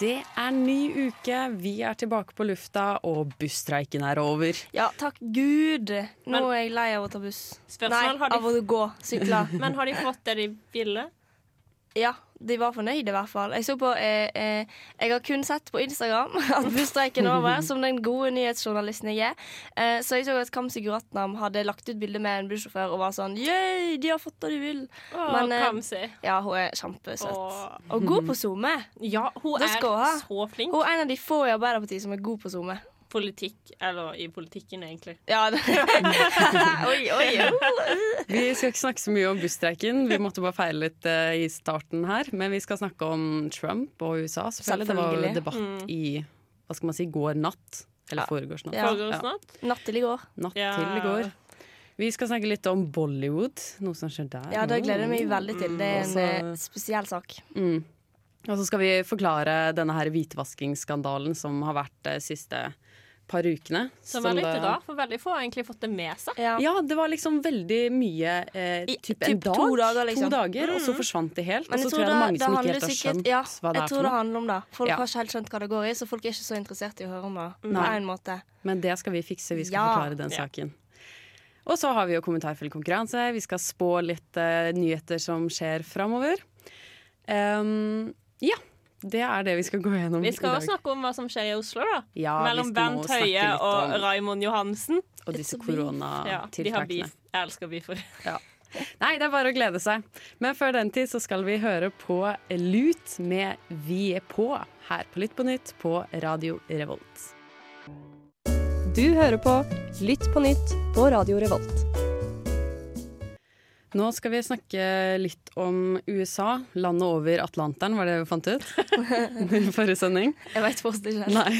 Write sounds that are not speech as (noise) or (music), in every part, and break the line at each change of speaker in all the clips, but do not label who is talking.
Det er ny uke, vi er tilbake på lufta, og busstreiken er over.
Ja, takk Gud. Nå
Men-
er jeg lei av å ta buss.
Spørsmål,
Nei,
har de-
av å gå. Sykle. (laughs)
Men har de fått det de ville?
Ja, de var fornøyde i hvert fall. Jeg så på eh, eh, Jeg har kun sett på Instagram (laughs) at busstreiken er over, (laughs) som den gode nyhetsjournalisten jeg er. Eh, så jeg så at Kamzy Guratnam hadde lagt ut bilde med en bussjåfør og var sånn Yeah, de har fått det de vil.
Åh,
Men, eh, Ja, hun er kjempesøt.
Åh.
Og god på SoMe.
Ja, hun
Det
er så flink.
Hun er en av de få i Arbeiderpartiet som er god på SoMe.
Politikk, eller i politikken, egentlig.
Ja, (laughs) oi, oi, oi.
Vi skal ikke snakke så mye om busstreiken, vi måtte bare feile litt uh, i starten her. Men vi skal snakke om Trump og USA, selvfølgelig. Det var jo
debatt
debatt i hva skal man si, går natt. Eller
Ja.
foregårs natt.
Ja. Natt til i går.
Natt til i går. Vi skal snakke litt om Bollywood, noe som skjer der.
Ja, det gleder jeg meg veldig til. Det er en
Også-
eh, spesiell sak.
Mm. Og så skal vi forklare denne her hvitvaskingsskandalen som har vært de siste par ukene.
Som er litt
det-
rar, for veldig få har egentlig fått det med seg.
Ja.
Ja, det var liksom veldig mye eh,
I-
typ en
typ
dag.
to dager, liksom.
To dager, Og så forsvant det helt. Og så tror jeg det er mange som ikke helt har skjønt
ja,
hva det
jeg
er
tror det handler om det. Folk
Ja.
har ikke helt skjønt hva det går i, så folk er ikke så interessert i å høre om det. På en måte.
Men det skal vi fikse. Vi skal
Ja.
forklare den
Ja.
saken. Og så har vi jo kommentarfull konkurranse. Vi skal spå litt uh, nyheter som skjer framover. Um, ja. Det er det vi skal gå gjennom i dag.
Vi skal også snakke om hva som skjer i Oslo, da.
Ja,
Mellom Bent Høie og
Raimond
Raymond Johansen.
Og disse
Ja,
koronatiltakene.
Ja, Jeg elsker beefer. (laughs)
Nei, det er bare å glede seg. Men før den tid så skal vi høre på Lut med Vi er på, her på Lytt på nytt på Radio Revolt.
Du hører på Lytt på nytt på Radio Revolt.
Nå skal vi snakke litt om USA, landet over Atlanteren, var det vi fant ut? (laughs) Forrige sending.
Jeg vet fortsatt ikke.
Nei.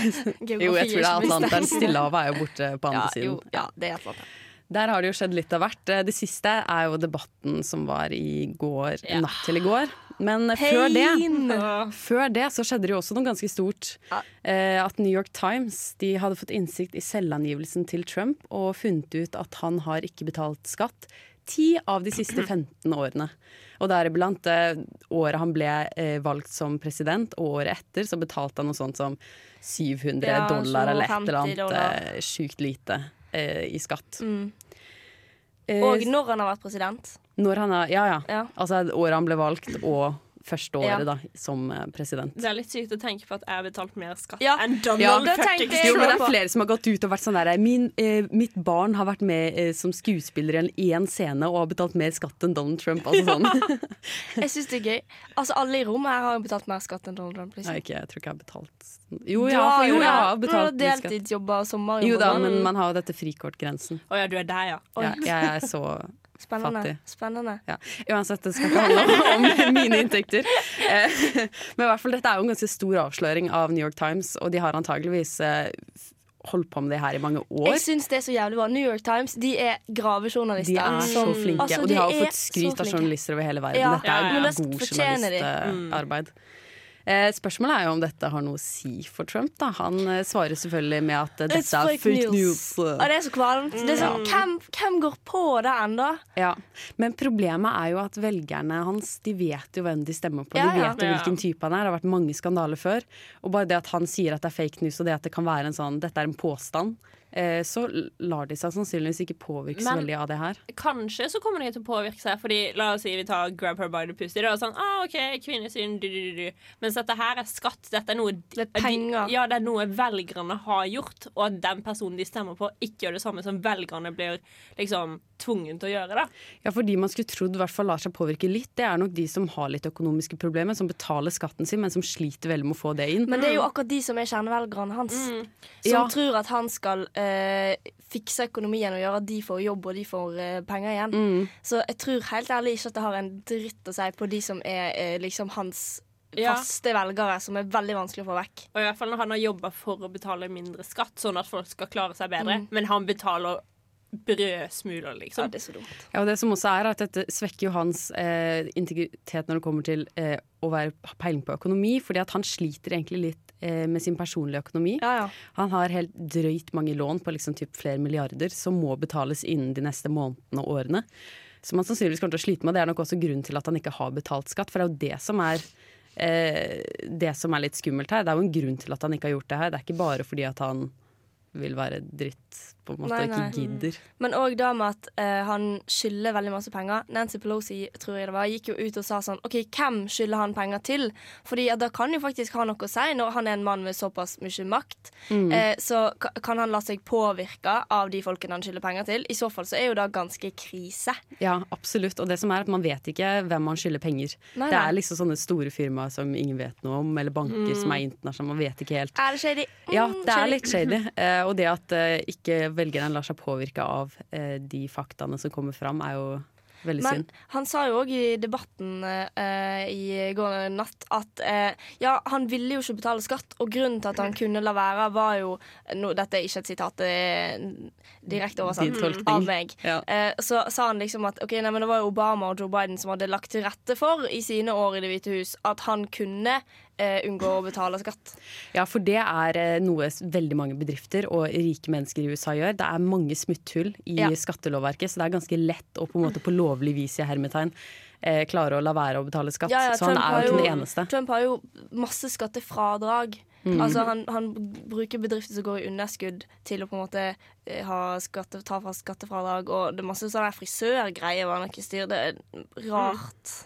Jo, jeg tror det er Atlanteren. (laughs) Stillehavet er jo borte på andre
Ja,
siden.
jo, ja, det er Atlanteren.
Der har det jo skjedd litt av hvert. Det siste er jo debatten som var i går,
Ja.
natt til i går. Men før det Før det så skjedde det jo også noe ganske stort.
Ja.
Eh, at New York Times de hadde fått innsikt i selvangivelsen til Trump og funnet ut at han har ikke betalt skatt ti av de siste 15 årene. Og deriblant eh, året han ble eh, valgt som president, og året etter så betalte han noe sånt som 700
Ja,
dollar eller et eller annet eh, sjukt lite eh, i skatt.
Mm.
Eh,
Og når han har vært president.
når han er, ja, ja.
Ja.
Altså året han ble valgt, og første året
Ja.
da, som eh, president.
Det er litt sykt å tenke på at jeg har betalt mer skatt
Ja.
enn Donald
ja,
fuckings
Trump.
Jo, men det er flere som har gått ut og vært sånn der Min, eh, Mitt barn har vært med eh, som skuespiller i en- scene og har betalt mer skatt enn Donald Trump. Altså sånn. (laughs)
Jeg syns det er gøy. Altså, alle i rommet her har betalt mer skatt enn Donald Trump.
Nei,
Liksom.
ikke, jeg tror ikke jeg har betalt Jo,
ja,
jeg har,
har
jo, jeg har betalt du har
Deltidsjobber og sommerjobber.
Jo da, men man har jo dette frikortgrensen.
Å ja, du er der, ja.
Oh,
Ja, jeg er så
Spennende.
fattig.
Spennende.
Ja. Uansett, det skal ikke handle om, om mine inntekter. Eh, Men i hvert fall, dette er jo en ganske stor avsløring av New York Times, og de har antageligvis eh, holdt på med det her i mange år.
Jeg syns det er så jævlig bra. New York Times de er gravejournalister.
De er så flinke,
Altså,
og de har jo fått skryt av journalister over hele verden.
Ja,
Dette er
ja,
ja,
ja.
Men det
Eh, spørsmålet er jo om dette har noe å si for Trump. Da. Han eh, svarer selvfølgelig med at eh, dette
It's
er
fake news.
news.
Ja, det er så kvalmt. Det er sånn, hvem, hvem går på det ennå?
Ja. Men problemet er jo at velgerne hans De vet jo hvem de stemmer på.
Ja,
De
ja.
vet jo hvilken type han er. Det har vært mange skandaler før. Og bare det at han sier at det er fake news, og det at det kan være en sånn Dette er en påstand, så lar de seg sannsynligvis ikke påvirke så veldig av det her.
Kanskje så kommer de til å påvirke seg, Fordi la oss si vi tar grab her by the pussy. Da, og sånn, ah, ok, kvinnesyn, du, du, du, du. Mens dette her er skatt. Dette er noe
Det er penger.
De, ja, det er noe velgerne har gjort, og at den personen de stemmer på, ikke gjør det samme som velgerne blir liksom tvungen til å gjøre. da
Ja, for de man skulle trodd i hvert fall lar seg påvirke litt, det er nok de som har litt økonomiske problemer, som betaler skatten sin, men som sliter veldig med å få det inn.
Men det er jo akkurat de som er kjernevelgerne hans. Som
Ja.
tror at han skal eh, fikse økonomien og gjøre at de får jobb og de får eh, penger igjen.
Mm.
Så jeg tror helt ærlig ikke at det har en dritt å si på de som er eh, liksom hans
Ja.
faste velgere, som er veldig vanskelig å få vekk.
Og i hvert fall når han har jobba for å betale mindre skatt, sånn at folk skal klare seg bedre,
Mm.
men han betaler brødsmuler, liksom.
det er så dumt.
Ja, og det som også er at Dette svekker jo hans eh, integritet når det kommer til eh, å være, peiling på økonomi, fordi at han sliter egentlig litt eh, med sin personlige økonomi. Han har helt drøyt mange lån på liksom typ flere milliarder som må betales innen de neste månedene og årene. Som han sannsynligvis kommer til å slite med. Det er nok også grunnen til at han ikke har betalt skatt. For det er jo det som er eh, det som er litt skummelt her. Det er jo en grunn til at han ikke har gjort det her. Det er ikke bare fordi at han vil være dritt på en måte
Nei,
nei. ikke gidder.
Men òg da med at uh, han skylder veldig masse penger. Nancy Pelosi tror jeg det var, gikk jo ut og sa sånn OK, hvem skylder han penger til? Fordi ja, det kan jo faktisk ha noe å si når han er en mann med såpass mye makt.
Mm.
Uh, så ka- kan han la seg påvirke av de folkene han skylder penger til. I så fall så er jo det ganske krise.
Ja, absolutt. Og det som er at man vet ikke hvem man skylder penger.
Nei,
Det er liksom sånne store firmaer som ingen vet noe om, eller banker
Mm.
som er internasjonale. Man vet ikke helt.
Er det shady?
Ja,
Mm,
det er litt shady. Uh, (laughs) og det at eh, ikke velgerne lar seg påvirke av eh, de faktaene som kommer fram, er jo veldig
Men
synd.
han sa jo òg i debatten eh, i går natt at eh, ja, han ville jo ikke betale skatt, og grunnen til at han kunne la være, var jo no, Dette er ikke et sitat, det er direkte oversatt av meg.
Ja.
Eh, så sa han liksom at ok, nei, men det var jo Obama og Joe Biden som hadde lagt til rette for i sine år i Det hvite hus at han kunne unngå å betale skatt.
Ja, for det er eh, noe veldig mange bedrifter og rike mennesker i USA gjør. Det er mange smutthull i
Ja.
skattelovverket, så det er ganske lett å på en måte på lovlig vis i hermetegn eh, klare å la være å betale skatt.
Ja, ja,
så han er jo ikke den eneste.
Trump har jo masse skattefradrag.
Mm.
Altså han, han bruker bedrifter som går i underskudd til å på en måte eh, ha skatte, ta fra skattefradrag, og det er masse sånne frisørgreier. Det er rart.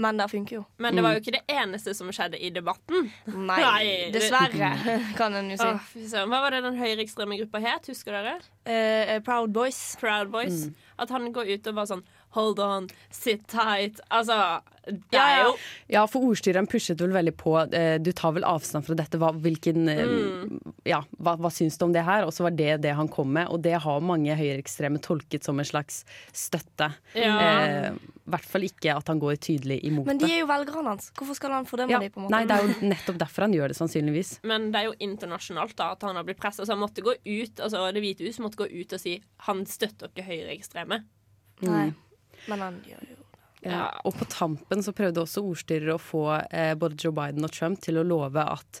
Men det funker jo.
Men det var jo ikke det eneste som skjedde i debatten.
Nei, (laughs)
Nei
dessverre, (laughs) (laughs) kan en jo si.
Åh. Hva var det den høyreekstreme gruppa het? Husker dere?
Eh, Proud Boys.
Proud Boys.
Mm.
At han går ut og bare sånn Hold on, sit tight. Altså, det er jo
Ja, for ordstyreren pushet vel veldig på eh, Du tar vel avstand fra dette. Hva, hvilken, eh,
Mm.
ja, hva, hva syns du om det her? Og så var det det han kom med, og det har mange høyreekstreme tolket som en slags støtte.
Ja.
Eh, I hvert fall ikke at han går tydelig imot det.
Men de er jo velgerne hans. Hvorfor skal han fordømme
Ja,
dem? på en måte?
nei, det er jo nettopp derfor han gjør det, sannsynligvis.
Men det er jo internasjonalt da at han har blitt presset. Altså, han måtte gå ut Altså Det hvite hus måtte gå ut og si han støtter ikke høyreekstreme.
Nei.
Mm.
Men han gjør jo
Ja. Og på tampen så prøvde også ordstyrere å få eh, både Joe Biden og Trump til å love at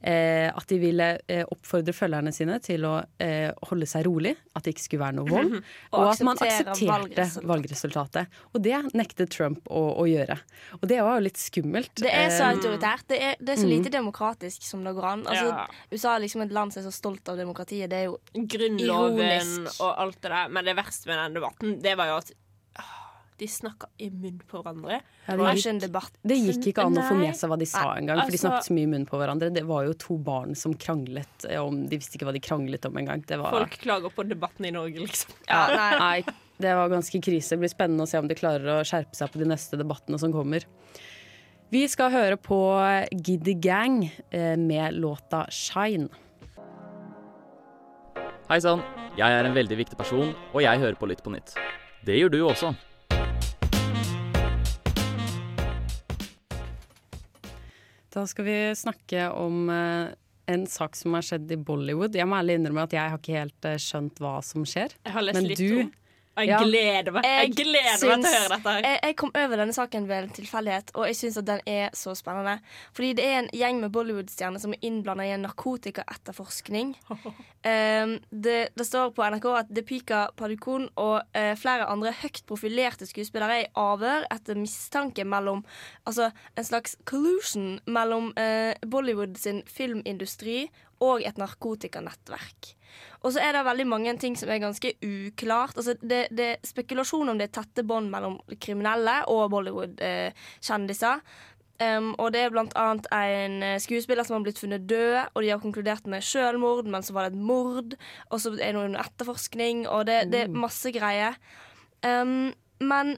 Eh, at de ville eh, oppfordre følgerne sine til å eh, holde seg rolig, at det ikke skulle være noe vold.
Og
og at man aksepterte
valgresultatet.
valgresultatet. Og det nektet Trump å, å gjøre. Og det var jo litt skummelt.
Det er så
Eh,
autoritært. Det er, det er så
Mm.
lite demokratisk som det går an. Altså,
Ja.
USA er liksom et land som er så stolt av demokratiet. Det er jo
Grunnloven
ironisk.
og alt det der. Men det verste med den debatten, det var jo at de snakka i munnen på hverandre.
Ja,
Det gikk.
Det gikk ikke an å få med seg hva de sa
Nei,
engang, for de
altså-
snakket så mye i munnen på hverandre. Det var jo to barn som kranglet eh, om De visste ikke hva de kranglet om engang. Var
Folk klager på debatten i Norge, liksom.
Ja, nei, det var ganske krise. Det blir spennende å se om de klarer å skjerpe seg på de neste debattene som kommer. Vi skal høre på Giddy Gang eh, med låta 'Shine'.
Hei sann, jeg er en veldig viktig person, og jeg hører på Lytt på nytt. Det gjør du også.
Da skal vi snakke om eh, en sak som har skjedd i Bollywood. Jeg må ærlig innrømme at jeg har ikke helt eh, skjønt hva som skjer.
Jeg har lest
Men
litt
du
om- Jeg gleder meg. Jeg gleder meg til å høre dette her.
Jeg, jeg kom over denne saken ved en tilfeldighet, og jeg syns at den er så spennende. Fordi det er en gjeng med Bollywood-stjerner som er innblanda i en narkotikaetterforskning. Um, (laughs) det, det står på NRK at Depika Padukon og uh, flere andre høyt profilerte skuespillere er i avhør etter mistanke mellom Altså en slags collusion mellom uh, Bollywood sin filmindustri og et narkotikanettverk. Og så er det veldig mange ting som er ganske uklart. Altså, det, det er spekulasjon om det er tette bånd mellom kriminelle og Bollywood-kjendiser. Um, og det er blant annet en eh, skuespiller som har blitt funnet død, og de har konkludert med selvmord, men så var det et mord, og så er det under etterforskning, og det, det er masse greier. Um, men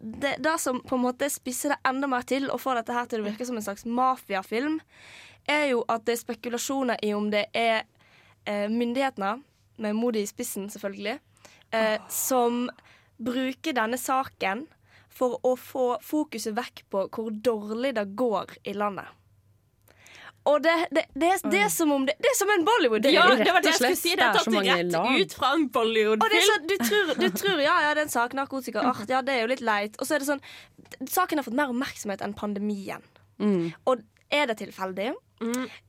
det, det som på en måte spisser det enda mer til og får dette her til å virke som en slags mafiafilm, er jo at det er spekulasjoner i om det er eh, myndighetene, med Modi i spissen selvfølgelig, eh, som bruker denne saken for å få fokuset vekk på hvor dårlig det går i landet. Og det, det, det, er, det er som om det, det er som en Bollywood-film.
Ja, det var det jeg skulle si. Det er tatt rett
lag.
ut fra en
Og det
Bollywood-film.
du tror, du tror ja, ja, det er en sak, narkotika, Art. ja, det er jo litt leit. Og så er det sånn, saken har fått mer oppmerksomhet enn pandemien. Og er det tilfeldig?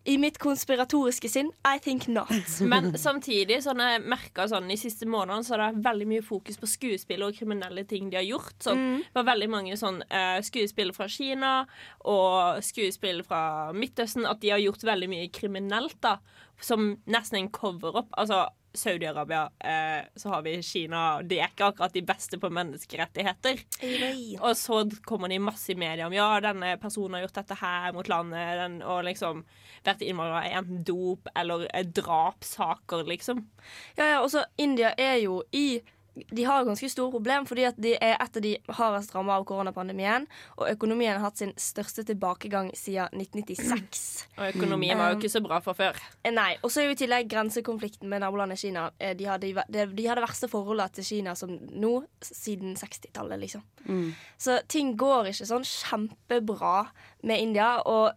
I mitt konspiratoriske sinn, I think not. (laughs)
Men samtidig, sånn jeg merket sånn, i siste månedene så er det veldig mye fokus på skuespill og kriminelle ting de har gjort. Så det var veldig mange sånn eh, skuespill fra Kina og skuespill fra Midtøsten. At de har gjort veldig mye kriminelt, da. Som nesten en cover-up. Altså Saudi-Arabia, eh, så har vi Kina. De er ikke akkurat de beste på menneskerettigheter. Og så kommer de masse i media om ja, denne personen har gjort dette her mot landet, den, og liksom vært innvalgt i enten dop eller eh, drapssaker, liksom.
Ja, ja, også India er jo i de har ganske store problem fordi at de er et av de hardest ramma av koronapandemien. Og økonomien har hatt sin største tilbakegang siden 1996.
Og økonomien var jo ikke så bra fra før.
Eh, Nei, Og så er jo i tillegg grensekonflikten med nabolandet Kina. Eh, De har, de, de hadde verste forholdet til Kina som nå, siden 60-tallet, liksom. Så ting går ikke sånn kjempebra med India, og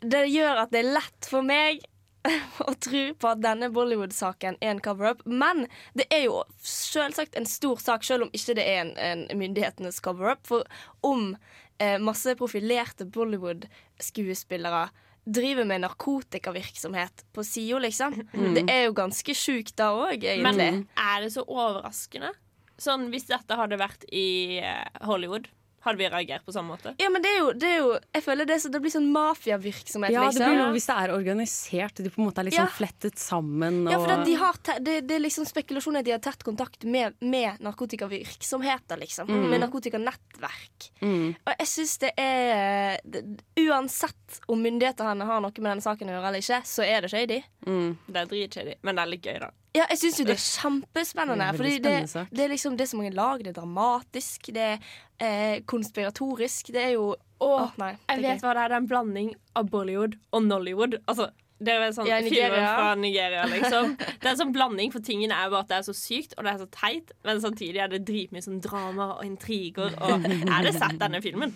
det gjør at det er lett for meg (laughs) å tro på at denne Bollywood-saken er en cover-up. Men det er jo selvsagt en stor sak, selv om ikke det er en, en myndighetenes cover-up. For om eh, masse profilerte Bollywood-skuespillere driver med narkotikavirksomhet på sida, liksom. Det er jo ganske sjukt da òg,
Men er det så overraskende? Sånn, Hvis dette hadde vært i eh, Hollywood, hadde vi reagert på samme måte?
Ja, men det er jo, det er jo Jeg føler det, så, det blir sånn mafiavirksomhet,
Ja, det
liksom.
blir noe hvis det er organisert. De på en måte er liksom
Ja.
flettet sammen. Og,
Ja, for det, de har te det, det er liksom spekulasjon at de har tett kontakt med, med narkotikavirksomheter, liksom. Med narkotikanettverk.
Mm.
Og jeg syns det er det, Uansett om myndighetene har noe med denne saken å gjøre eller ikke, så er det shady.
Mm.
Det er dritshady, men det er litt gøy, da.
Ja, jeg syns jo det er kjempespennende.
Det er
fordi det, det er liksom det er så mange lag. Det er dramatisk, det er eh, konspiratorisk. Det er jo
Å,
oh, nei.
Jeg
vet er
vet hva det er. Det er en blanding av Bollywood og Nollywood. Altså, det er jo sånn
Ja, Nigeria.
filmer fra Nigeria, liksom. Det er en sånn blanding, for tingene er bare at det er så sykt, og det er så teit, men samtidig er det dritmye sånn drama og intriger, og jeg hadde sett denne filmen.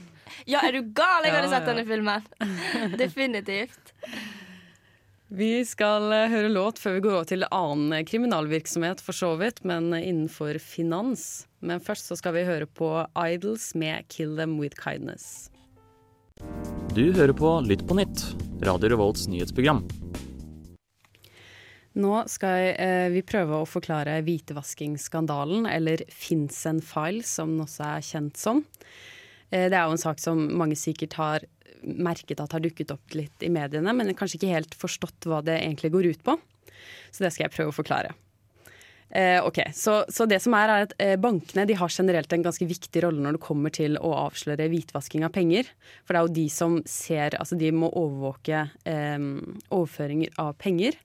Ja, er du gal? Jeg hadde sett denne filmen. Definitivt.
Vi skal eh, høre låt før vi går over til annen kriminalvirksomhet, for så vidt, men innenfor finans. Men først så skal vi høre på Idols med 'Kill Them With Kindness'.
Du hører på Lytt på nytt, Radio Revolts nyhetsprogram.
Nå skal eh, vi prøve å forklare hvitevaskingsskandalen, eller Fincen File, som den også er kjent som. Eh, det er jo en sak som mange sikkert har merket at har dukket opp litt i mediene, men kanskje ikke helt forstått hva det egentlig går ut på. Så det skal jeg prøve å forklare. Eh, ok, så, så det som er er at eh, Bankene de har generelt en ganske viktig rolle når det kommer til å avsløre hvitvasking av penger. For det er jo de som ser Altså de må overvåke eh, overføringer av penger.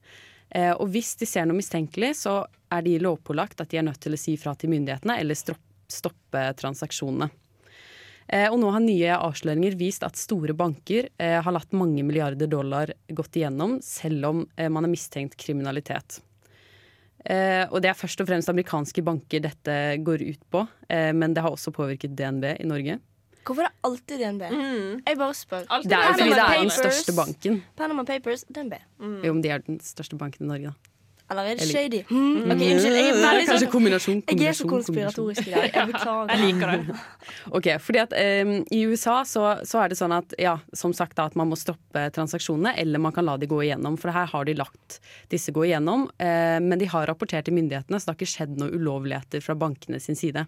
Eh, og hvis de ser noe mistenkelig, så er de lovpålagt at de er nødt til å si fra til myndighetene eller stoppe transaksjonene. Eh, og nå har nye avsløringer vist at store banker eh, har latt mange milliarder dollar gått igjennom, selv om eh, man er mistenkt kriminalitet. Eh, og det er først og fremst amerikanske banker dette går ut på, eh, men det har også påvirket DNB i Norge.
Hvorfor er det alltid DNB? Jeg bare spør.
Altid.
Det er jo fordi det er den største banken.
Panama Papers, DNB.
Jo, men de er den største banken i Norge, da.
Eller er det shady? Hmm, ok, unnskyld. Jeg er
Mm,
veldig (laughs)
Kanskje
sånn
kombinasjon,
Jeg er så
kombinasjon, kombinasjon.
konspiratorisk i dag. Jeg beklager.
Jeg liker det. (laughs)
Ok, fordi at um, I USA så, så er det sånn at ja, som sagt da, at man må stoppe transaksjonene, eller man kan la de gå igjennom. For her har de lagt disse gå igjennom, Uh, men de har rapportert til myndighetene, så det har ikke skjedd noen ulovligheter fra bankene sin side.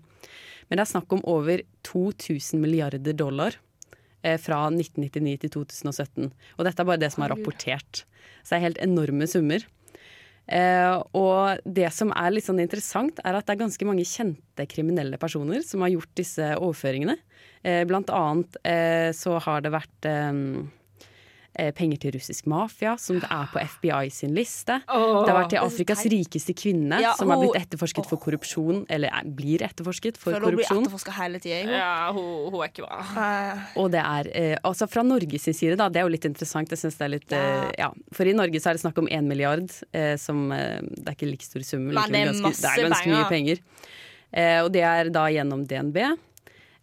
Men det er snakk om over 2000 milliarder dollar eh, fra 1999 til 2017. Og dette er bare det som er rapportert. Så det er helt enorme summer. Eh, og det som er litt sånn interessant, er at det er ganske mange kjente kriminelle personer som har gjort disse overføringene. Eh, blant annet eh, så har det vært penger til russisk mafia, som det er på FBI sin liste. det har vært til Afrikas rikeste kvinne,
Ja,
som har blitt
etterforsket
etterforsket for korrupsjon, eller er- blir etterforsket for
Føler hun blir
korrupsjon.
etterforska hele tida.
Ja, hun, hun er ikke bra.
Og det er eh, altså fra Norge sin side, da. Det er jo litt interessant. Jeg synes det er litt, eh, ja. For i Norge så er det snakk om én milliard, eh, som eh, Det er ikke like stor sum.
Men det er
ganske, det er ganske mye penger. Eh, og det er da gjennom DNB.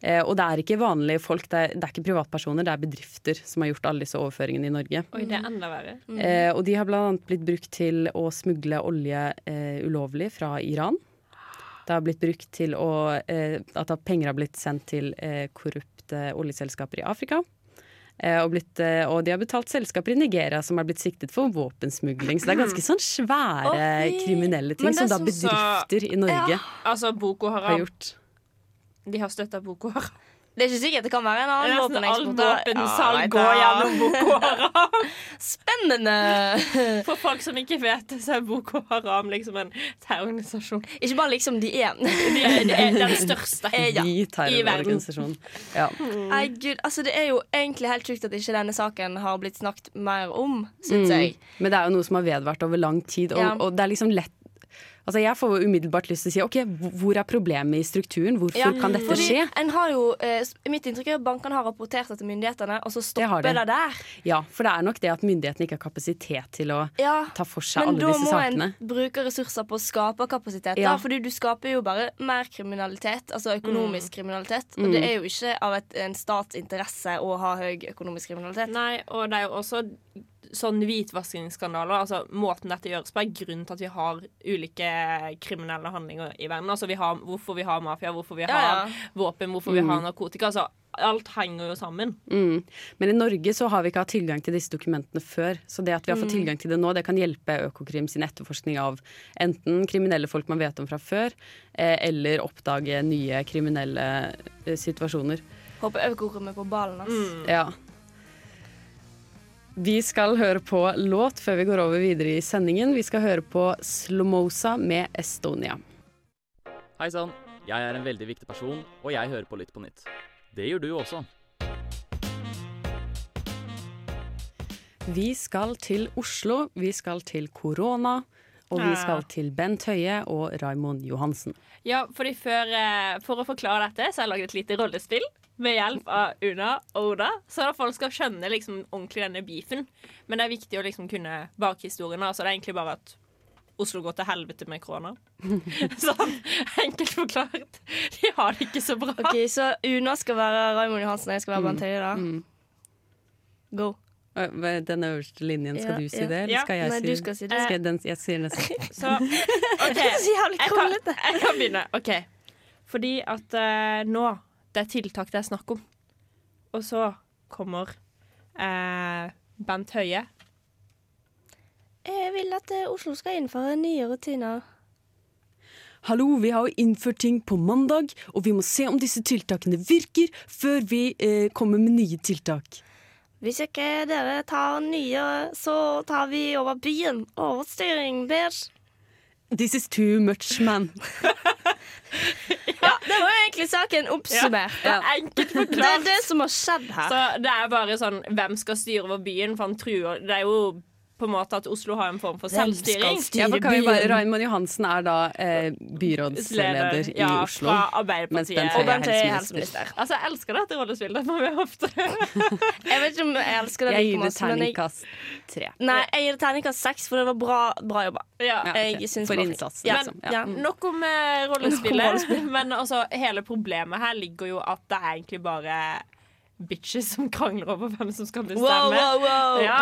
Eh, og det er ikke vanlige folk, det er, det er ikke privatpersoner, det er bedrifter som har gjort alle disse overføringene i Norge.
Oi, det er enda verre.
Eh, og de har annet blitt brukt til å smugle olje eh, ulovlig fra Iran. Det har blitt brukt til å eh, At penger har blitt sendt til eh, korrupte oljeselskaper i Afrika. Eh, og, blitt, og de har betalt selskaper i Nigeria som har blitt siktet for våpensmugling. Så det er ganske sånn svære
Å,
kriminelle ting som da bedrifter så... i Norge
Altså, Boko
har gjort.
De har støtta Boko Haram.
Det er ikke sikkert det kan være en annen
Nesten alt
våpeneksport.
våpensalg går gjennom Boko Haram. (laughs)
Spennende! (laughs)
For folk som ikke vet det, så er Boko Haram liksom en terrororganisasjon.
Ikke bare liksom de er.
De er, de er den største (laughs)
Ja.
I verden. Ja.
Nei, gud, altså Det er jo egentlig helt sjukt at ikke denne saken har blitt snakket mer om, syns jeg.
Mm. Men det er jo noe som har vedvart over lang tid, og,
Ja.
og det er liksom lett Altså Jeg får umiddelbart lyst til å si OK, hvor er problemet i strukturen? Hvorfor
Ja,
kan dette
fordi
skje?
En har jo, eh, mitt inntrykk er at bankene har rapportert det til myndighetene, og så stopper
det,
det der.
Ja, for det er nok det at myndighetene ikke har kapasitet til å
Ja,
ta for seg alle disse sakene.
Men da må en bruke ressurser på å skape kapasitet.
Ja.
Da, fordi du skaper jo bare mer kriminalitet, altså økonomisk kriminalitet. Og
Mm.
det er jo ikke av et, en stats interesse å ha høy økonomisk kriminalitet.
Nei, og det er jo også sånn hvitvaskingsskandaler. Altså, måten dette gjøres på, er grunnen til at vi har ulike kriminelle handlinger i verden. Altså, vi har, hvorfor vi har mafia, hvorfor vi
Ja,
har
ja.
våpen, hvorfor vi
Mm.
har narkotika. Altså, alt henger jo sammen.
Mm. Men i Norge så har vi ikke hatt tilgang til disse dokumentene før. Så det at vi har fått
Mm.
tilgang til det nå, det kan hjelpe Økokrim sin etterforskning av enten kriminelle folk man vet om fra før, eh, eller oppdage nye kriminelle eh, situasjoner.
Håper Økokrim er på ballen. Altså.
Mm.
Ja. Vi skal høre på låt før vi går over videre i sendingen. Vi skal høre på Slomosa med Estonia.
Hei sann, jeg er en veldig viktig person, og jeg hører på Lytt på nytt. Det gjør du også.
Vi skal til Oslo, vi skal til korona, og vi skal til Bent Høie og Raimond Johansen.
Ja, fordi før, eh, For å forklare dette, så har jeg laget et lite rollespill med hjelp av Una og Oda. Så at folk skal skjønne liksom ordentlig denne beefen. Men det er viktig å liksom kunne bakhistorien. Altså, det er egentlig bare at Oslo går til helvete med korona. (laughs) sånn enkelt forklart. De har det ikke så bra.
Ok, Så Una skal være Raymond Johansen, og jeg skal være Bent Høie, da?
Mm.
Go.
Den øverste linjen, skal
Ja,
du si
ja.
det, eller skal jeg
Nei,
si
du skal si det.
Skal jeg, den, jeg sier nesten. (laughs)
Så OK. (laughs)
Det er så jævlig
Jeg jeg kan begynne. OK. Fordi at uh, nå Det er tiltak det er snakk om. Og så kommer eh, Bent Høie.
Jeg vil at eh, Oslo skal innføre nye rutiner.
Hallo, vi har jo innført ting på mandag, og vi må se om disse tiltakene virker før vi eh, kommer med nye tiltak.
Hvis ikke dere tar nye, så tar vi over byen. Overstyring, bitch.
This is too much, man. (laughs)
saken oppsummert.
Ja. enkelt
Det er det som har skjedd her.
Så det er bare sånn Hvem skal styre over byen? For han truer Det er jo på en måte at Oslo har en form for selvstyring.
Ja, for kan vi bare. Raymond Johansen er da eh, byrådsleder i Oslo.
Fra Arbeiderpartiet.
Bent
Og Bent Høie er
helseminister.
Altså, jeg elsker dette rollespillet. Det må vi ofte (laughs)
Jeg vet ikke om jeg elsker det
Jeg
like
gir det terningkast tre.
nei, jeg gir det terningkast seks, for det var bra, bra jobba.
ja.
Okay.
Jeg
For innsatsen.
Ja,
liksom. Ja.
ja.
Mm.
Nok om eh, rollespillet. (laughs) Men altså, hele problemet her ligger jo at det er egentlig bare bitches som krangler over hvem som skal bestemme.
Wow, wow, wow.
Ja,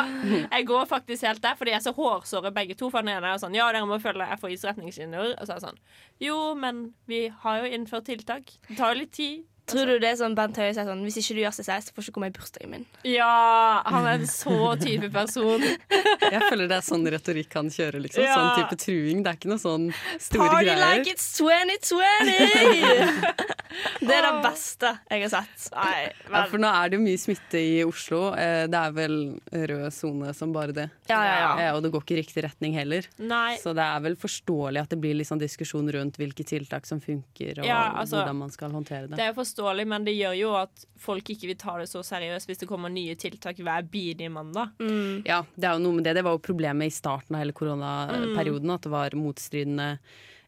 jeg går faktisk helt der, fordi jeg er så hårsåre begge to. For den ene er sånn Ja, dere må følge FHIs retningslinjer. Og så er det sånn Jo, men vi har jo innført tiltak. Det tar jo litt tid.
Tror du det er sånn Bent Høie sier sånn Hvis ikke du gjør CCS, så får du ikke komme i bursdagen min?
Ja, han er en så type person. (laughs)
Jeg føler det er sånn retorikk han kjører, liksom.
Ja.
Sånn type truing. Det er ikke noe sånn store
Party
greier.
like it's 2020! (laughs) det er det beste jeg har sett.
Nei,
Ja, for nå er det jo mye smitte i Oslo. Eh, Det er vel rød sone som bare det.
Ja, ja, ja.
Eh, Og det går ikke i riktig retning heller.
Nei.
Så det er vel forståelig at det blir litt sånn diskusjon rundt hvilke tiltak som funker, og
Ja, altså,
hvordan man skal håndtere det.
Det er jo forståelig, men det gjør jo at folk ikke vil ta det så seriøst hvis det kommer nye tiltak hver bidige mandag.
Mm.
Ja, det er jo noe med det. Det var jo problemet i starten av hele koronaperioden, at det var motstridende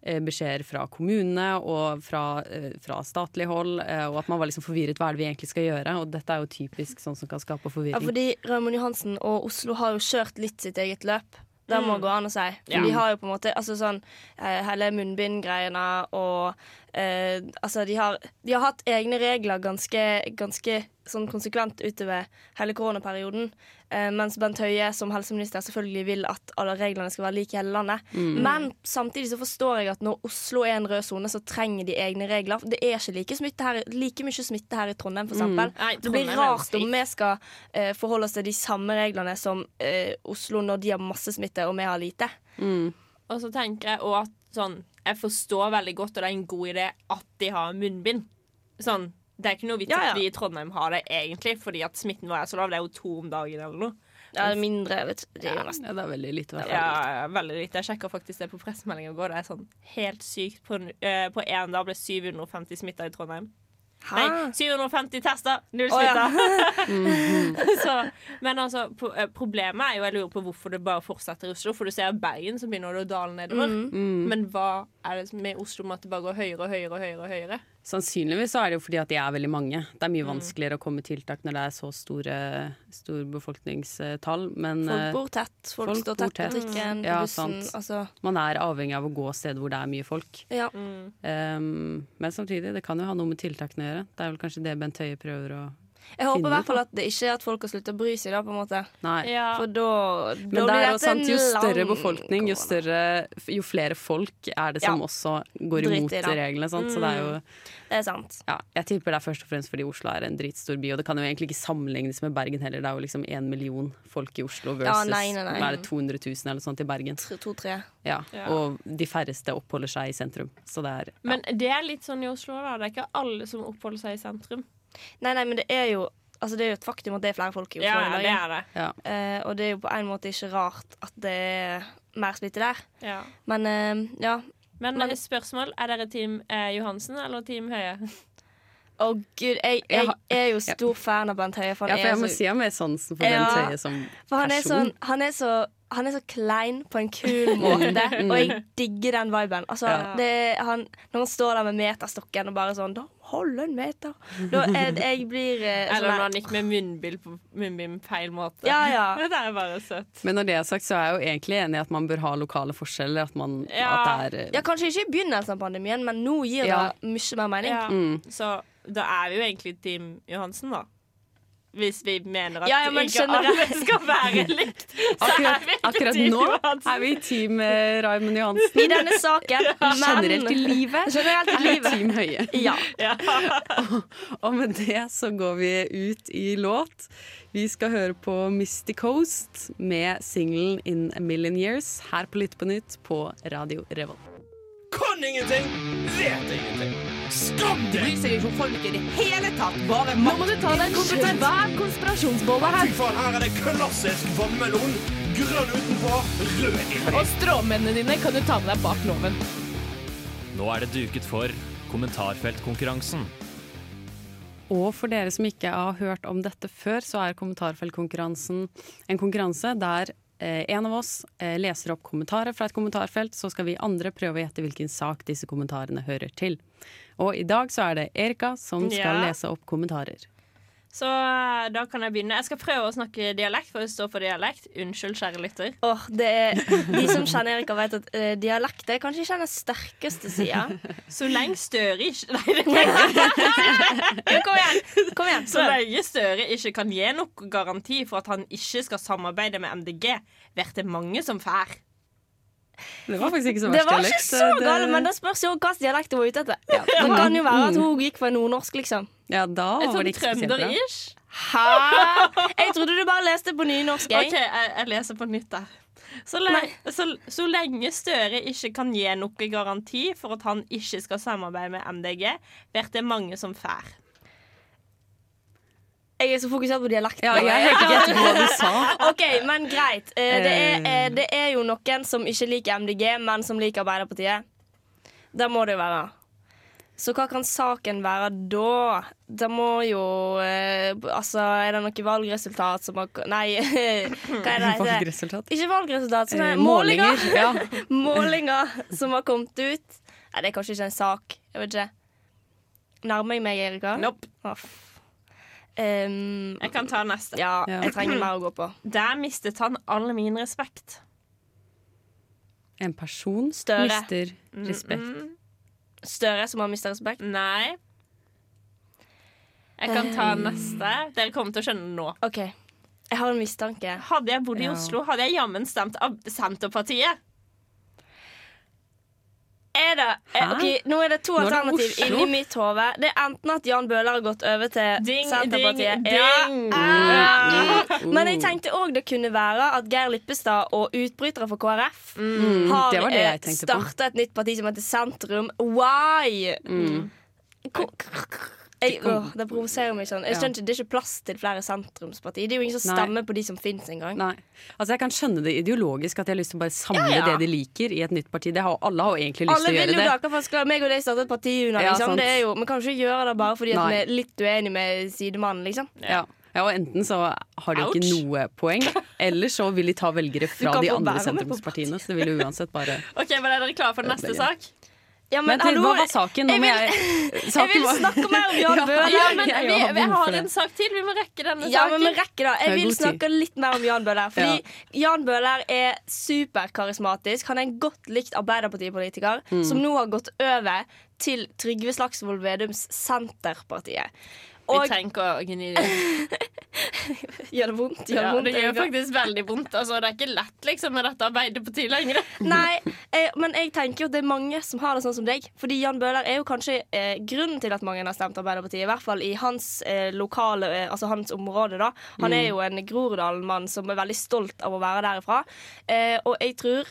eh, beskjeder fra kommunene og fra, eh, fra statlig hold, eh, og at man var liksom forvirret. Hva er det vi egentlig skal gjøre? Og dette er jo typisk sånn som kan skape forvirring.
Ja, fordi Raymond Johansen og Oslo har jo kjørt litt sitt eget løp. Det må
Mm.
gå an å si.
Ja.
de har jo på en måte altså sånn hele munnbindgreiene og eh, Altså, de har, de har hatt egne regler ganske, ganske sånn konsekvent utover hele koronaperioden. Eh, mens Bent Høie som helseminister selvfølgelig vil at alle reglene skal være like i hele landet.
Mm.
Men samtidig så forstår jeg at når Oslo er en rød sone, så trenger de egne regler. Det er ikke like, smitte her, like mye smitte her i Trondheim, f.eks.
Mm.
Nei,
Det blir rart om vi skal eh, forholde oss til de samme reglene som eh, Oslo når de har masse smitte og vi har lite.
Mm.
Og så tenker jeg også at sånn Jeg forstår veldig godt, og det er en god idé, at de har munnbind. Sånn det er ikke noe vits
Ja, ja.
at vi i Trondheim har det egentlig, fordi at smitten vår er så lav. Det er jo to om dagen eller noe.
Ja, det er mindre, vet du. Det er
Ja, det er veldig lite.
Ja, ja, veldig lite. Jeg sjekka faktisk det på pressemeldinga i går. Det er sånn helt sykt. På, en- eh, på én dag ble 750 smitta i Trondheim. Nei, 750 tester! Null
ja.
smitta. (laughs)
Mhm. (laughs)
Så, men altså, eh, problemet er jo Jeg lurer på hvorfor det bare fortsetter i Oslo. For du ser Bergen, så begynner det å dale nedover.
Mm.
Mm.
Men hva er det med Oslo med at det bare går høyere og høyere og høyere? og høyere?
Sannsynligvis så er det jo fordi at de er veldig mange. Det er mye
Mm.
vanskeligere å komme med tiltak når det er så store, stor befolkningstall. Men
Folk
eh,
bor tett. Folk,
folk
står
bor
tett på trikken,
Ja,
bussen.
sant.
Altså,
man er avhengig av å gå steder hvor det er mye folk.
ja.
Mm.
Um, men samtidig, det kan jo ha noe med tiltakene å gjøre. Det er vel kanskje det Bent Høie prøver å
Jeg håper i hvert fall at det ikke er at folk har sluttet å bry seg, da, på en måte.
Nei.
Ja.
For da, da
Men det
blir
er jo sant, jo større befolkning, jo, større, jo flere folk er det som
Ja.
også går
Driter
imot.
Mm.
reglene. Sant? Så det er jo
Det er sant.
ja, Jeg tipper det er først og fremst fordi Oslo er en dritstor by. Og det kan jo egentlig ikke sammenlignes med Bergen heller. Det er jo liksom én million folk i Oslo versus
Ja, nei, nei, nei.
er det 200 000 eller sånt i Bergen.
To-tre.
Ja.
Ja.
Og de færreste oppholder seg i sentrum. Så det er ja.
Men det er litt sånn i Oslo, da. Det er ikke alle som oppholder seg i sentrum.
Nei, nei, men det er jo Altså det er jo et faktum at det er flere folk i Oslo.
Ja,
i
det er det.
ja.
Eh, og det er jo på en måte ikke rart at det er mer smitte der.
Ja.
Men eh, ja.
Men,
Men-
eh, spørsmål, er dere Team eh, Johansen eller Team Høie?
Å gud, jeg,
Jeg
jeg er jo stor fan av Bent Høie. For
ja, for jeg
er
må
så
si jeg er sansen for
Ja,
Bent Høie som
For han er, sånn, han, er så, han er så klein på en kul måte, (laughs) og jeg digger den viben. Altså,
Ja.
det, han, når han står der med meterstokken og bare sånn Da hold en meter! Da jeg, jeg blir eh,
Eller
sånn
når han gikk med munnbind på, munnbind feil måte.
Ja, ja. (laughs)
Det er bare søtt.
Men når det er sagt, så er jeg jo egentlig enig i at man bør ha lokale forskjeller. At, man,
Ja.
at det er eh,
Ja, Kanskje ikke i begynnelsen av pandemien, men nå gir
Ja.
det mye mer mening.
Ja.
Mm.
Så da er vi jo egentlig Team Johansen, da. Hvis vi mener at
Ja, ja,
ikke alle skal være (laughs) likt. Så
Akkurat,
er
akkurat
Team
nå er vi team eh, Raymond Johansen.
I denne saken. (laughs) Ja.
Generelt i livet (laughs)
Generelt i livet.
Team Høie.
Ja.
Ja.
Og med det så går vi ut i låt. Vi skal høre på Misty Coast med singelen 'In a Million Years' her på Lytt på nytt på Radio Revolt.
Kan ingenting, vet ingenting. Skam deg!
Bryr seg ikke om folk i det hele tatt. Bare
Nå må du ta deg en svær konspirasjonsbolle
Fy faen, her er det klassisk vannmelon. Grønn utenpå, rød inni.
Og stråmennene dine kan du ta med deg bak loven.
Nå er det duket for kommentarfeltkonkurransen.
Og for dere som ikke har hørt om dette før, så er kommentarfeltkonkurransen en konkurranse der en av oss eh, leser opp kommentarer fra et kommentarfelt, så skal vi andre prøve å gjette hvilken sak disse kommentarene hører til. Og i dag så er det Erika som skal
Ja.
lese opp kommentarer.
Så eh, da kan jeg begynne. Jeg skal prøve å snakke dialekt, for det står for dialekt. Unnskyld, kjære lytter.
Er, de som kjenner Erika, vet at uh, dialekt er kanskje ikke hennes sterkeste side.
Så lenge Støre ikke (laughs) Nei, det ikke (laughs)
kom igjen! Kom igjen.
Så lenge Støre ikke kan gi noen garanti for at han ikke skal samarbeide med MDG, blir det mange som fær.
Det var faktisk ikke så
Det var ikke
dialekt.
så
Det-
galt, men det spørs jo hvilken dialekt hun var ute etter. Det kan jo være at hun gikk for nordnorsk, liksom.
Ja, da var det ikke spesielt bra.
Hæ? Jeg trodde du bare leste på nynorsk.
OK,
Jeg.
jeg, jeg leser på nytt der. Så, så, så lenge Støre ikke kan gi noe garanti for at han ikke skal samarbeide med MDG, blir det mange som fær.
Jeg er så fokusert på dialekten.
Ja, jeg hørte ikke hva du sa. (laughs)
OK, men greit. Eh, Det er, eh, det er jo noen som ikke liker MDG, men som liker Arbeiderpartiet. Det må det jo være. Så hva kan saken være da? Det må jo eh, Altså, er det noe valgresultat som har Nei, (laughs) hva er det? (laughs)
Valgresultat.
Ikke valgresultat, sånn
Eh,
eh, målinger.
målinger, ja.
målinger som har kommet ut. Nei, det er kanskje ikke en sak. Jeg vet ikke. Nærmer jeg meg, Erika?
Nope.
Aff. Um,
Jeg kan ta neste.
ja,
Ja.
jeg trenger (clears throat) mer å gå på.
Der mistet han all min respekt.
En person
Støre.
mister respekt.
Mm,
Støre som har mista respekt?
Nei. Jeg kan ta neste. Dere kommer til å skjønne det nå.
Okay. Jeg har en mistanke.
Hadde jeg bodd i
Ja.
Oslo, hadde jeg jammen stemt Senterpartiet.
Er det, eh,
Hæ?
nå er det to
er
alternativ inni mitt hode. Det er enten at Jan Bøhler har gått over til
Ding,
Senterpartiet.
ding,
Ja.
ding.
Ah.
Mm. (laughs)
Men jeg tenkte òg det kunne være at Geir Lippestad og utbrytere for KrF
Mm,
har eh, starta et nytt parti som heter Sentrum. Why?
Mm.
Jeg, åh, det provoserer meg sånn. Jeg skjønner ikke, Det er ikke plass til flere sentrumsparti. Det er jo ingen som
Nei.
stemmer på de som fins engang.
Altså Jeg kan skjønne det ideologisk, at de har lyst til å bare samle
Ja, ja.
det de liker, i et nytt parti. Det har, alle har jo egentlig lyst til å gjøre det.
Alle vil jo
det.
hvorfor skal meg og deg starte et parti under, liksom. Det er jo, Vi kan ikke gjøre det bare fordi vi er litt uenige med sidemannen, liksom.
Ja. ja, og Enten så har de jo ikke
Ouch.
noe poeng, (laughs) eller så vil de ta velgere fra de andre sentrumspartiene. Så det vil jo uansett bare (laughs)
OK, men Er dere klare for neste sak?
Ja,
Men
hallo,
hva var saken? (laughs)
Jeg vil-
jeg
Jeg vil snakke mer om Jan (laughs)
Ja,
Bøhler.
Ja, men vi,
har
vi har en sak til. Vi må rekke denne
Ja, men vi rekker det. Jeg vil snakke litt mer om Jan Bøhler. (laughs) Fordi Jan Bøhler er superkarismatisk. Han er en godt likt Arbeiderpartipolitiker
Mm.
som nå har gått over til Trygve Slagsvold Vedums Senterpartiet.
Vi
Og
trenger ikke å gni det. (laughs)
gjør det vondt? Gjør
Ja,
vondt?
det gjør faktisk veldig vondt. Altså, det er ikke lett liksom, med dette Arbeiderpartiet lenger. (laughs)
Nei, eh, men jeg tenker jo at det er mange som har det sånn som deg. Fordi Jan Bøhler er jo kanskje eh, grunnen til at mange har stemt Arbeiderpartiet. I hvert fall i hans eh, lokale, eh, altså hans område. da Han er jo en Groruddalen-mann som er veldig stolt av å være derifra. Eh, og jeg tror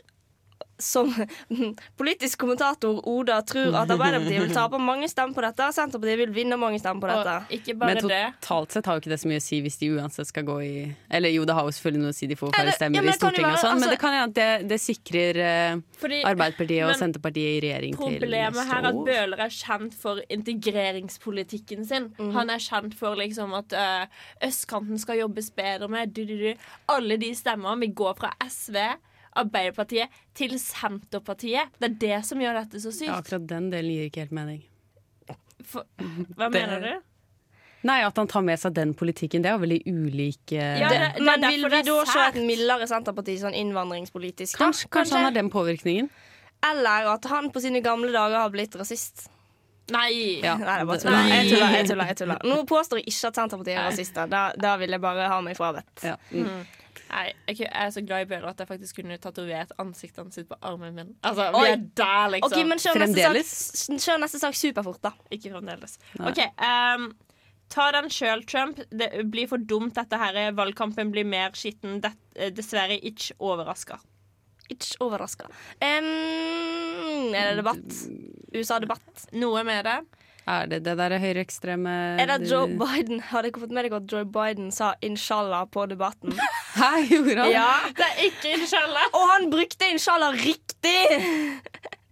som (laughs) politisk kommentator Oda tror at Arbeiderpartiet vil tape mange stemmer på dette. Senterpartiet vil vinne mange stemmer på dette.
Og ikke bare men
totalt sett har jo ikke det så mye å si hvis de uansett skal gå i Eller jo, det har jo selvfølgelig noe å si, de får færre stemmer
ja, men
i
det kan jo
og
være-
altså, men
altså-
det kan hende at det, det sikrer eh,
Fordi
Arbeiderpartiet og
men
Senterpartiet i regjering til
Problemet her er at
år.
Bøhler er kjent for integreringspolitikken sin. Han er kjent for liksom at eh, østkanten skal jobbes bedre med. Du, du, du. Alle de stemmene Vi går fra SV, Arbeiderpartiet, til Senterpartiet. Det er det som gjør dette så sykt.
Ja, akkurat den delen gir ikke helt mening.
For, hva
Det-
mener du?
Nei, at han tar med seg den politikken, det er jo veldig ulike
Ja,
Det,
det- det
men vil vi da se et mildere Senterparti sånn innvandringspolitisk? da?
Kanskje, kanskje han har den påvirkningen?
Eller at han på sine gamle dager har blitt rasist.
Nei.
Ja.
Nei, det er bare
det-
tuller. Jeg tuller, jeg tuller, jeg tuller. Nå påstår jeg ikke at Senterpartiet er rasister. Da, da vil jeg bare ha meg frabedt.
Ja. Mm.
Nei, jeg jeg er så glad i Bøhler at jeg faktisk kunne tatovert ansiktet hans sitt på armen min. Altså,
Oi.
vi er der, liksom.
Ok, men Kjør neste,
Fremdeles?
sak, kjør neste sak superfort, da.
Ikke fremdeles.
Nei.
OK. Um, ta den sjøl, Trump. Det blir for dumt, dette her. Valgkampen blir mer skitten. Det, eh, dessverre ikke overraska.
Ikke overraska. Um, er det debatt? USA-debatt.
Noe med det.
Er det det der høyreekstreme
Er det Joe Biden? Har dere fått med dere at Joe Biden sa 'inshallah' på debatten? (laughs)
Hæ, gjorde han?
Ja,
Det er ikke inshallah.
Og han brukte 'inshallah' riktig!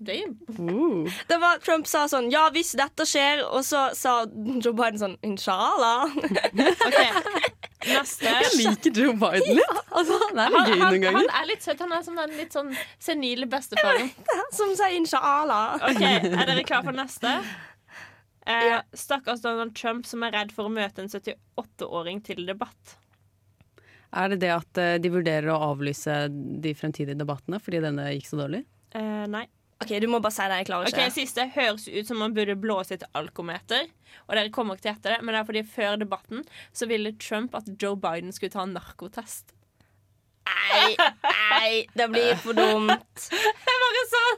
Damn.
Uh.
Det var Trump sa sånn 'ja, hvis dette skjer', og så sa Joe Biden sånn 'inshallah'. (laughs)
OK. Neste.
Jeg liker Joe Biden litt. Altså, han er
Han,
litt gøy
han,
ganger.
han er litt søt. Han er som den litt sånn senile bestefaren. (laughs)
Som sier 'inshallah'.
OK, er dere klare for neste? Eh,
Ja.
Stakkars Donald Trump som er redd for å møte en 78-åring til debatt.
Er det det at eh, de vurderer å avlyse de fremtidige debattene fordi denne gikk så dårlig?
Eh, nei.
OK, du må bare si det. Jeg klarer
Ok,
ikke.
Siste høres ut som man burde blåse et alkometer. Og dere kommer ikke til etter det, men det er fordi før debatten så ville Trump at Joe Biden skulle ta en narkotest.
Nei, nei, det blir for dumt. (laughs)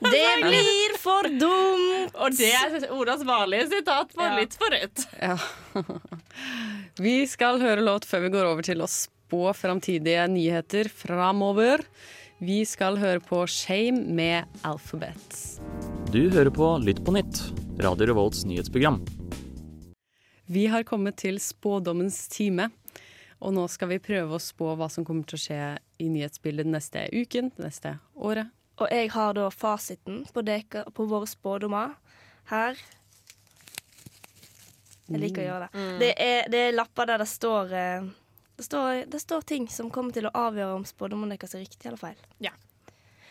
Det (laughs) blir for dumt.
Og det er Odas vanlige sitat på
Ja.
Litt for rødt.
Ja. (laughs) Vi skal høre låt før vi går over til å spå framtidige nyheter framover. Vi skal høre på Shame med Alphabet.
Du hører på Lytt på nytt, Radio Revolts nyhetsprogram.
Vi har kommet til spådommens time. Og nå skal vi prøve å spå hva som kommer til å skje i nyhetsbildet den neste uken, det neste året.
Og jeg har da fasiten på, deka, på våre spådommer her. Jeg liker å gjøre det. Det, er, det er lapper der det står, eh, det står Det står ting som kommer til å avgjøre om spådommene deres er riktig eller feil. Ja.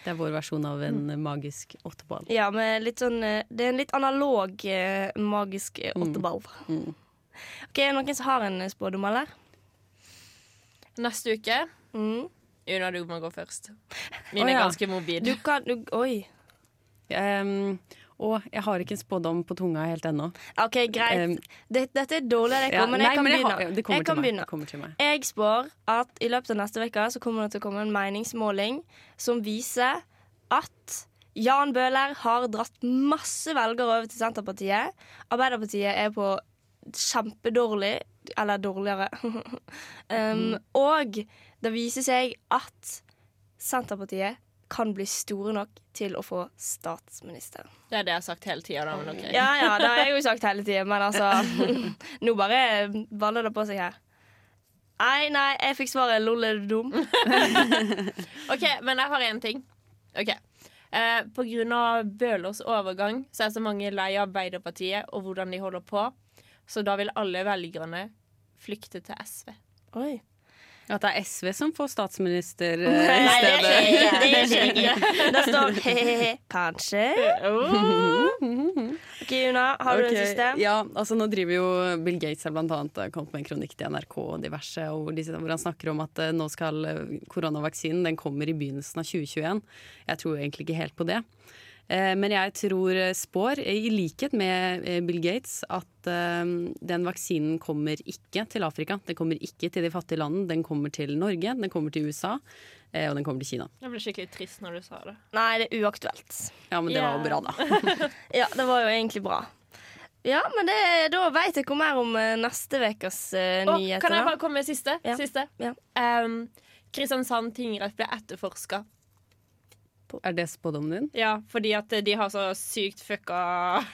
Det er vår versjon av en magisk åtteball.
Ja, med litt sånn eh, Det er en litt analog eh, magisk eh, åtteball.
Mm.
OK, er det noen som har en spådom, eller?
Neste uke
Mm.
Una, du må gå først. Min
Å,
er ganske mobil.
Du kan du, Oi.
Um, og jeg har ikke en spådom på tunga helt ennå.
OK, greit.
Um,
dette, dette er dårlig, det,
Ja,
men
nei,
jeg kan
men jeg
begynne.
har- det kommer
jeg
til
kan
meg,
begynne.
det kommer til meg.
Jeg spår at i løpet av neste uke så kommer det til å komme en meningsmåling som viser at Jan Bøhler har dratt masse velgere over til Senterpartiet. Arbeiderpartiet er på kjempedårlig, eller dårligere. (laughs) um, Og det viser seg at Senterpartiet kan bli store nok til å få statsminister.
Det er det jeg har sagt hele tida. Men ok.
Ja, ja, det har jeg jo sagt hele tiden, men altså (laughs) Nå bare baller det på seg her. Nei, nei, jeg fikk svaret 'lol, er du dum'? (laughs)
OK, men jeg har én ting. Ok eh, På grunn av Bøhlers overgang så er så mange lei av Arbeiderpartiet og hvordan de holder på. Så da vil alle velgerne flykte til SV.
Oi.
At det er SV som får statsminister eh, i
det
stedet.
Nei. Det skjer ikke. Det (laughs) står he-he-he, kanskje. (laughs) OK, Una, har du
Ok,
system? siste?
Ja, altså nå driver jo Bill Gates har blant annet eh, kommet med en kronikk til NRK og diverse, og hvor, han snakker om at eh, nå skal koronavaksinen den kommer i begynnelsen av 2021. Jeg tror egentlig ikke helt på det. Eh, Men jeg tror eh, spår, i likhet med eh, Bill Gates, at den vaksinen kommer ikke til Afrika. Den kommer ikke til de fattige landene. Den kommer til Norge, den kommer til USA, og den kommer til Kina.
Jeg ble skikkelig trist når du sa det.
Nei, det er uaktuelt.
Ja, men det var jo bra, da.
Ja, (laughs) det var jo egentlig bra. Ja, men det, da veit jeg ikke mer om neste ukes uh, nyheter.
kan jeg bare komme med siste?
Ja.
siste?
Ja.
Um, Kristiansand tingrett ble etterforska.
Er det spådommen din?
Ja, fordi at de har så sykt fucka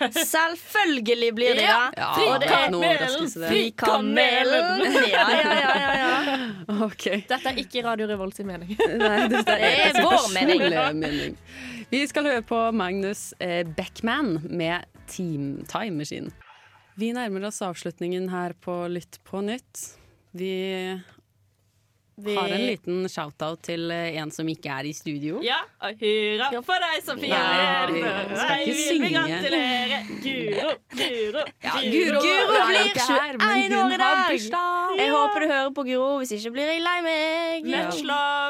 (laughs)
Selvfølgelig blir det
Ja.
det.
Ja, det er
er
noe overraskelse, det.
Frikamelen. Ja, ja, ja, ja, (laughs)
okay.
Dette er ikke Radio Revolt sin mening. (laughs)
Nei, dette
Det er vår mening.
mening. Vi skal høre på Magnus eh, Beckman med Team Time Machine. Vi nærmer oss avslutningen her på Lytt på nytt. Vi,
Vi-
har en liten shout-out til eh, en som ikke er i studio.
Ja, og hurra for deg som firer.
Nei, vi skal ikke
synge. vi
synge.
gratulere. Guro, Guro,
Ja,
Guro.
Guro blir 21 år i dag. Jeg håper du hører på Guro, hvis ikke blir jeg lei meg.
Ja.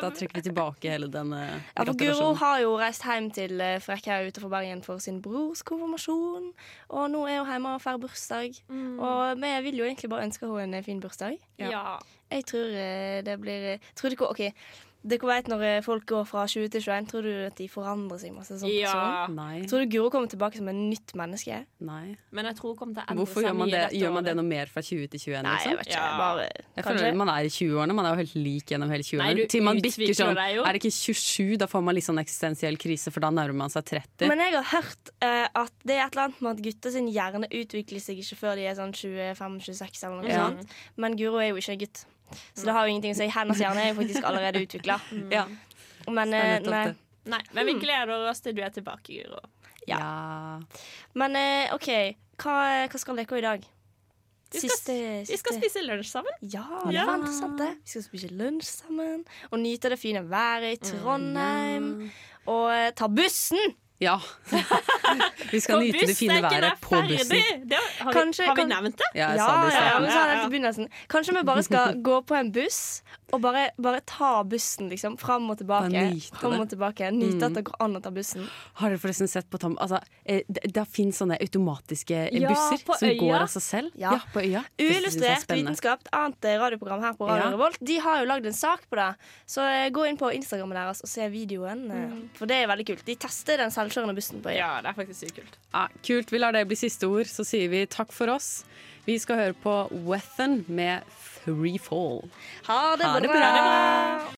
Da trekker vi tilbake hele denne
Ja, for Guro har jo reist hjem til eh, Frekkhaug utenfor Bergen for sin brors konfirmasjon. Og nå er hun hjemme og feirer bursdag. Og vi vil jo egentlig bare ønske henne en fin bursdag.
Ja.
Jeg tror eh, det blir tror du, ikke- OK, dere vet når eh, folk går fra 20 til 21, tror du at de forandrer seg masse som person?
ja.
Nei.
Tror du Guro kommer tilbake som en nytt menneske?
Nei.
Men jeg tror hun kommer til å endre
Hvorfor
seg
gjør man det? Gjør man det noe mer fra 20 til 21?
Nei, jeg
Liksom?
vet ikke.
Ja.
Bare
Jeg føler Man er i 20-årene, man er jo helt lik gjennom hele 20-årene. Til man bikker sånn. Er det ikke 27, da får man litt sånn eksistensiell krise, for da nærmer man seg 30.
Men jeg har hørt uh, at det er et eller annet med at gutter sin hjerne utvikler seg ikke før de er sånn 25-26 eller noe
Ja.
sånt. Men Guro er jo ikke en gutt. Så det har jo ingenting å si. Hennes hjerne er jo faktisk allerede utvikla. (laughs)
ja,
Men, eh, nei.
Nei, men vi gleder oss til du er tilbake, Guro.
Ja.
Ja.
Men eh, OK, hva, hva skal dere i dag?
Vi skal,
Siste,
vi skal spise lunsj sammen.
Ja, det
Ja.
var interessant, det. Vi skal spise lunsj sammen og nyte det fine været i Trondheim. Og eh, ta bussen!
Ja. Vi skal nyte det fine været på bussen.
Det har,
Kanskje-
vi, har vi nevnt det?
Ja, jeg
Ja,
sa det i
ja, ja,
Ja.
Kanskje vi bare skal (laughs) gå på en buss og bare, bare ta bussen, liksom. Fram og tilbake. Fram og tilbake. Nyte
Mm.
at det går an å ta bussen.
Har dere forresten sett på Tom Altså, eh, det, det finnes sånne automatiske eh,
Ja,
busser som
øya.
går av seg selv.
Ja.
på øya. Er
Uillustrert vitenskap, et annet eh, radioprogram her på Radio
Ja.
Revolt, de har jo lagd en sak på det. Så gå inn på Instagrammen deres og se videoen. mm. For det er veldig kult. De tester den selvkjørende bussen på øya.
Ja, det er faktisk sykt kult.
Ja, kult. Vi lar det bli siste ord. Så sier vi takk for oss. Vi skal høre på Wethen med Free Fall.
Ha det
Ha det
bra!
bra.